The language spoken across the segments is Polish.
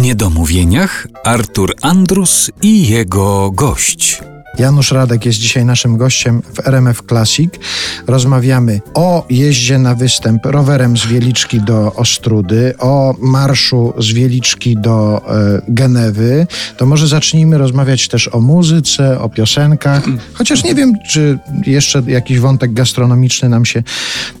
niedomówieniach Artur Andrus i jego gość. Janusz Radek jest dzisiaj naszym gościem w RMF Classic. Rozmawiamy o jeździe na występ rowerem z Wieliczki do Ostrudy, o marszu z Wieliczki do e, Genewy. To może zacznijmy rozmawiać też o muzyce, o piosenkach. Chociaż nie wiem, czy jeszcze jakiś wątek gastronomiczny nam się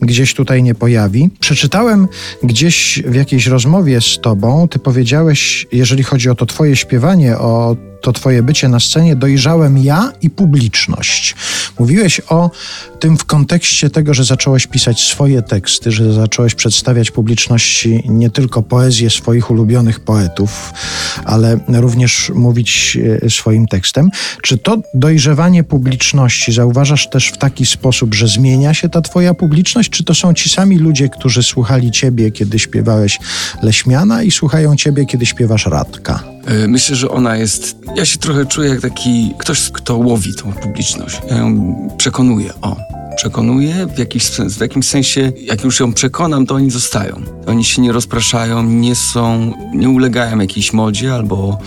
gdzieś tutaj nie pojawi. Przeczytałem gdzieś w jakiejś rozmowie z tobą, ty powiedziałeś, jeżeli chodzi o to twoje śpiewanie, o to twoje bycie na scenie dojrzałem ja i publiczność. Mówiłeś o tym w kontekście tego, że zacząłeś pisać swoje teksty, że zacząłeś przedstawiać publiczności nie tylko poezję swoich ulubionych poetów, ale również mówić e, swoim tekstem. Czy to dojrzewanie publiczności zauważasz też w taki sposób, że zmienia się ta twoja publiczność, czy to są ci sami ludzie, którzy słuchali ciebie, kiedy śpiewałeś Leśmiana i słuchają ciebie, kiedy śpiewasz Radka? E, myślę, że ona jest. Ja się trochę czuję jak taki ktoś, kto łowi tą publiczność. Ja ją przekonuję. O, przekonuję w, w jakimś sensie, jak już ją przekonam, to oni zostają. Oni się nie rozpraszają, nie są, nie ulegają jakiejś modzie albo.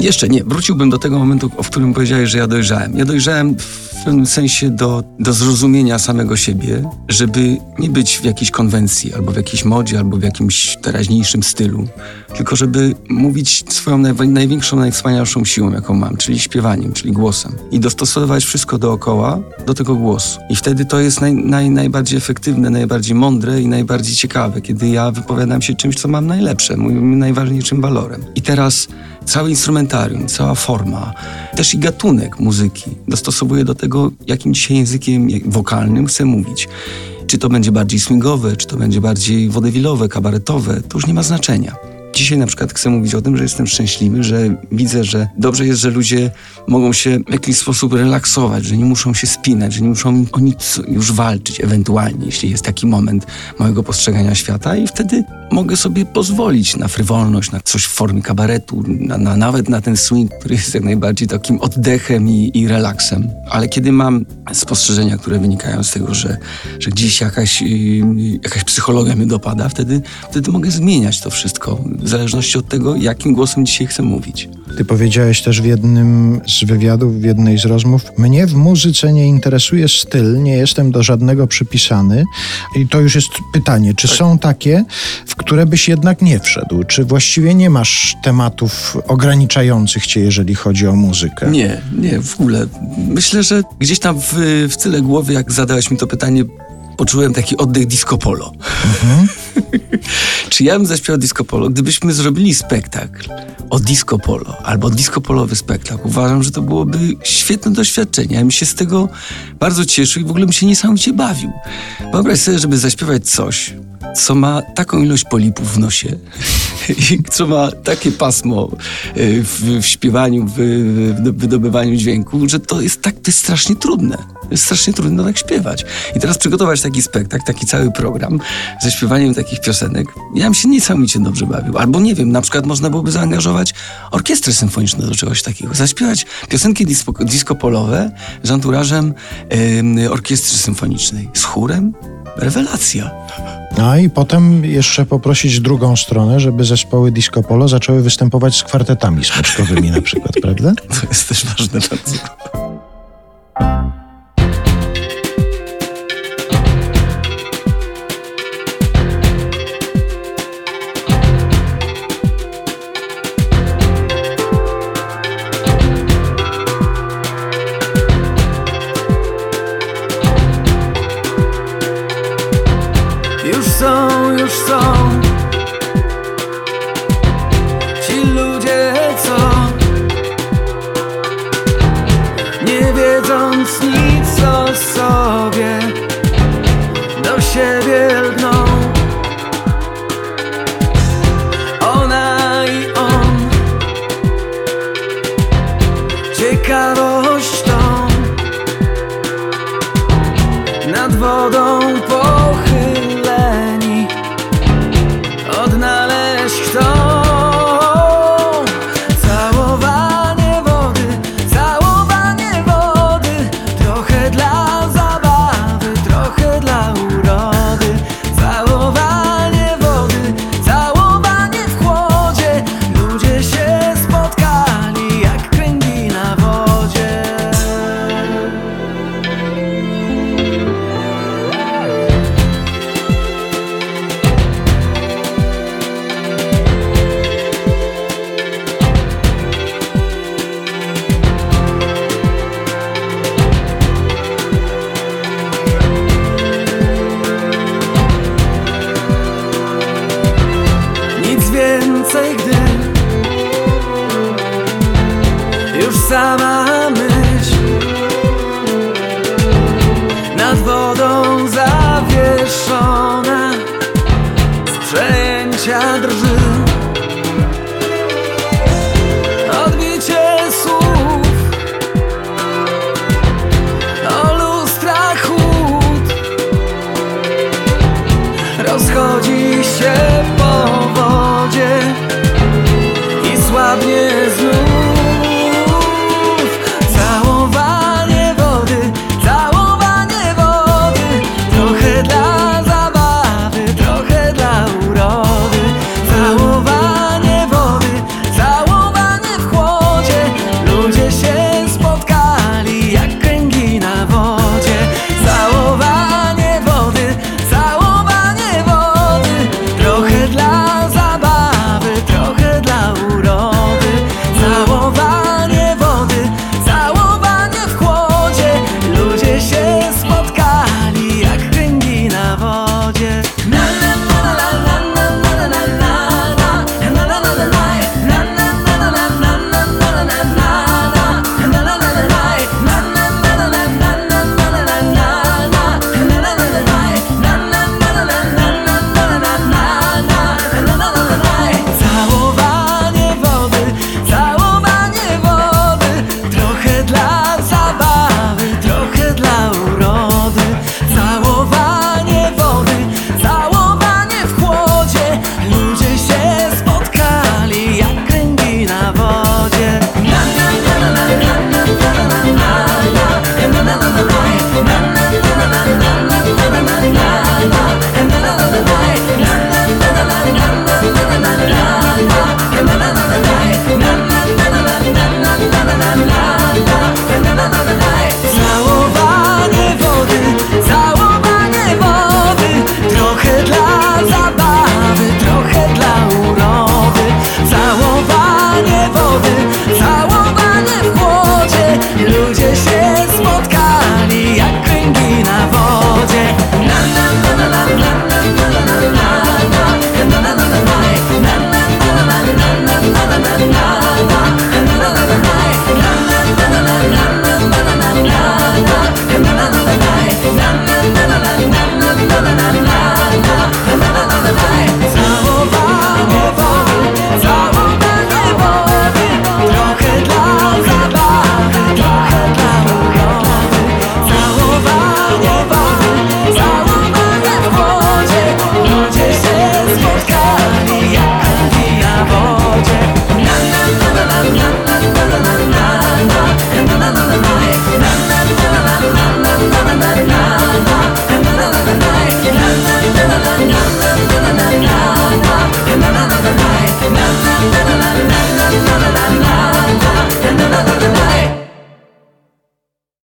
Jeszcze nie, wróciłbym do tego momentu, o którym powiedziałeś, że ja dojrzałem. Ja dojrzałem w pewnym sensie do, do zrozumienia samego siebie, żeby nie być w jakiejś konwencji, albo w jakiejś modzie, albo w jakimś teraźniejszym stylu, tylko żeby mówić swoją naj, największą, najwspanialszą siłą, jaką mam, czyli śpiewaniem, czyli głosem. I dostosowywać wszystko dookoła do tego głosu. I wtedy to jest naj, naj, najbardziej efektywne, najbardziej mądre i najbardziej ciekawe, kiedy ja wypowiadam się czymś, co mam najlepsze, moim najważniejszym walorem. I teraz całe instrumentarium, cała forma, też i gatunek muzyki dostosowuję do tego, jakim dzisiaj językiem wokalnym chcę mówić. Czy to będzie bardziej swingowe, czy to będzie bardziej wodewilowe, kabaretowe, to już nie ma znaczenia. Dzisiaj na przykład chcę mówić o tym, że jestem szczęśliwy, że widzę, że dobrze jest, że ludzie mogą się w jakiś sposób relaksować, że nie muszą się spinać, że nie muszą o nic już walczyć, ewentualnie, jeśli jest taki moment mojego postrzegania świata i wtedy mogę sobie pozwolić na frywolność, na coś w formie kabaretu, na, na nawet na ten swing, który jest jak najbardziej takim oddechem i, i relaksem. Ale kiedy mam spostrzeżenia, które wynikają z tego, że, że gdzieś jakaś, jakaś psychologia mnie dopada, wtedy, wtedy mogę zmieniać to wszystko w zależności od tego, jakim głosem dzisiaj chcę mówić. Ty powiedziałeś też w jednym z wywiadów, w jednej z rozmów, mnie w muzyce nie interesuje styl, nie jestem do żadnego przypisany. I to już jest pytanie, czy tak. są takie, w które byś jednak nie wszedł? Czy właściwie nie masz tematów ograniczających cię, jeżeli chodzi o muzykę? Nie, nie, w ogóle. Myślę, że gdzieś tam w, w tyle głowy, jak zadałeś mi to pytanie, poczułem taki oddech disco polo. Mhm. Czy ja bym zaśpiewał disco polo? Gdybyśmy zrobili spektakl o disco polo albo disco polowy spektakl, uważam, że to byłoby świetne doświadczenie. Ja bym się z tego bardzo cieszył i w ogóle bym się niesamowicie bawił. Wyobraź sobie, żeby zaśpiewać coś, co ma taką ilość polipów w nosie i co ma takie pasmo e, w, w śpiewaniu, w, w, wydobywaniu dźwięku, że to jest tak, to jest strasznie trudne. Jest strasznie trudno tak śpiewać. I teraz przygotować taki spektakl, taki cały program ze śpiewaniem takich piosenek, ja bym się niesamowicie dobrze bawił. Albo nie wiem, na przykład można byłoby zaangażować orkiestrę symfoniczną do czegoś takiego. Zaśpiewać piosenki disco, disco polowe z anturażem yy, orkiestry symfonicznej. Z chórem? Rewelacja. A i potem jeszcze poprosić drugą stronę, żeby zespoły disco polo zaczęły występować z kwartetami smyczkowymi na przykład, prawda? To jest też ważne bardzo. Już są. Ci ludzie, co Nie wiedząc nic o sobie Do siebie Bésame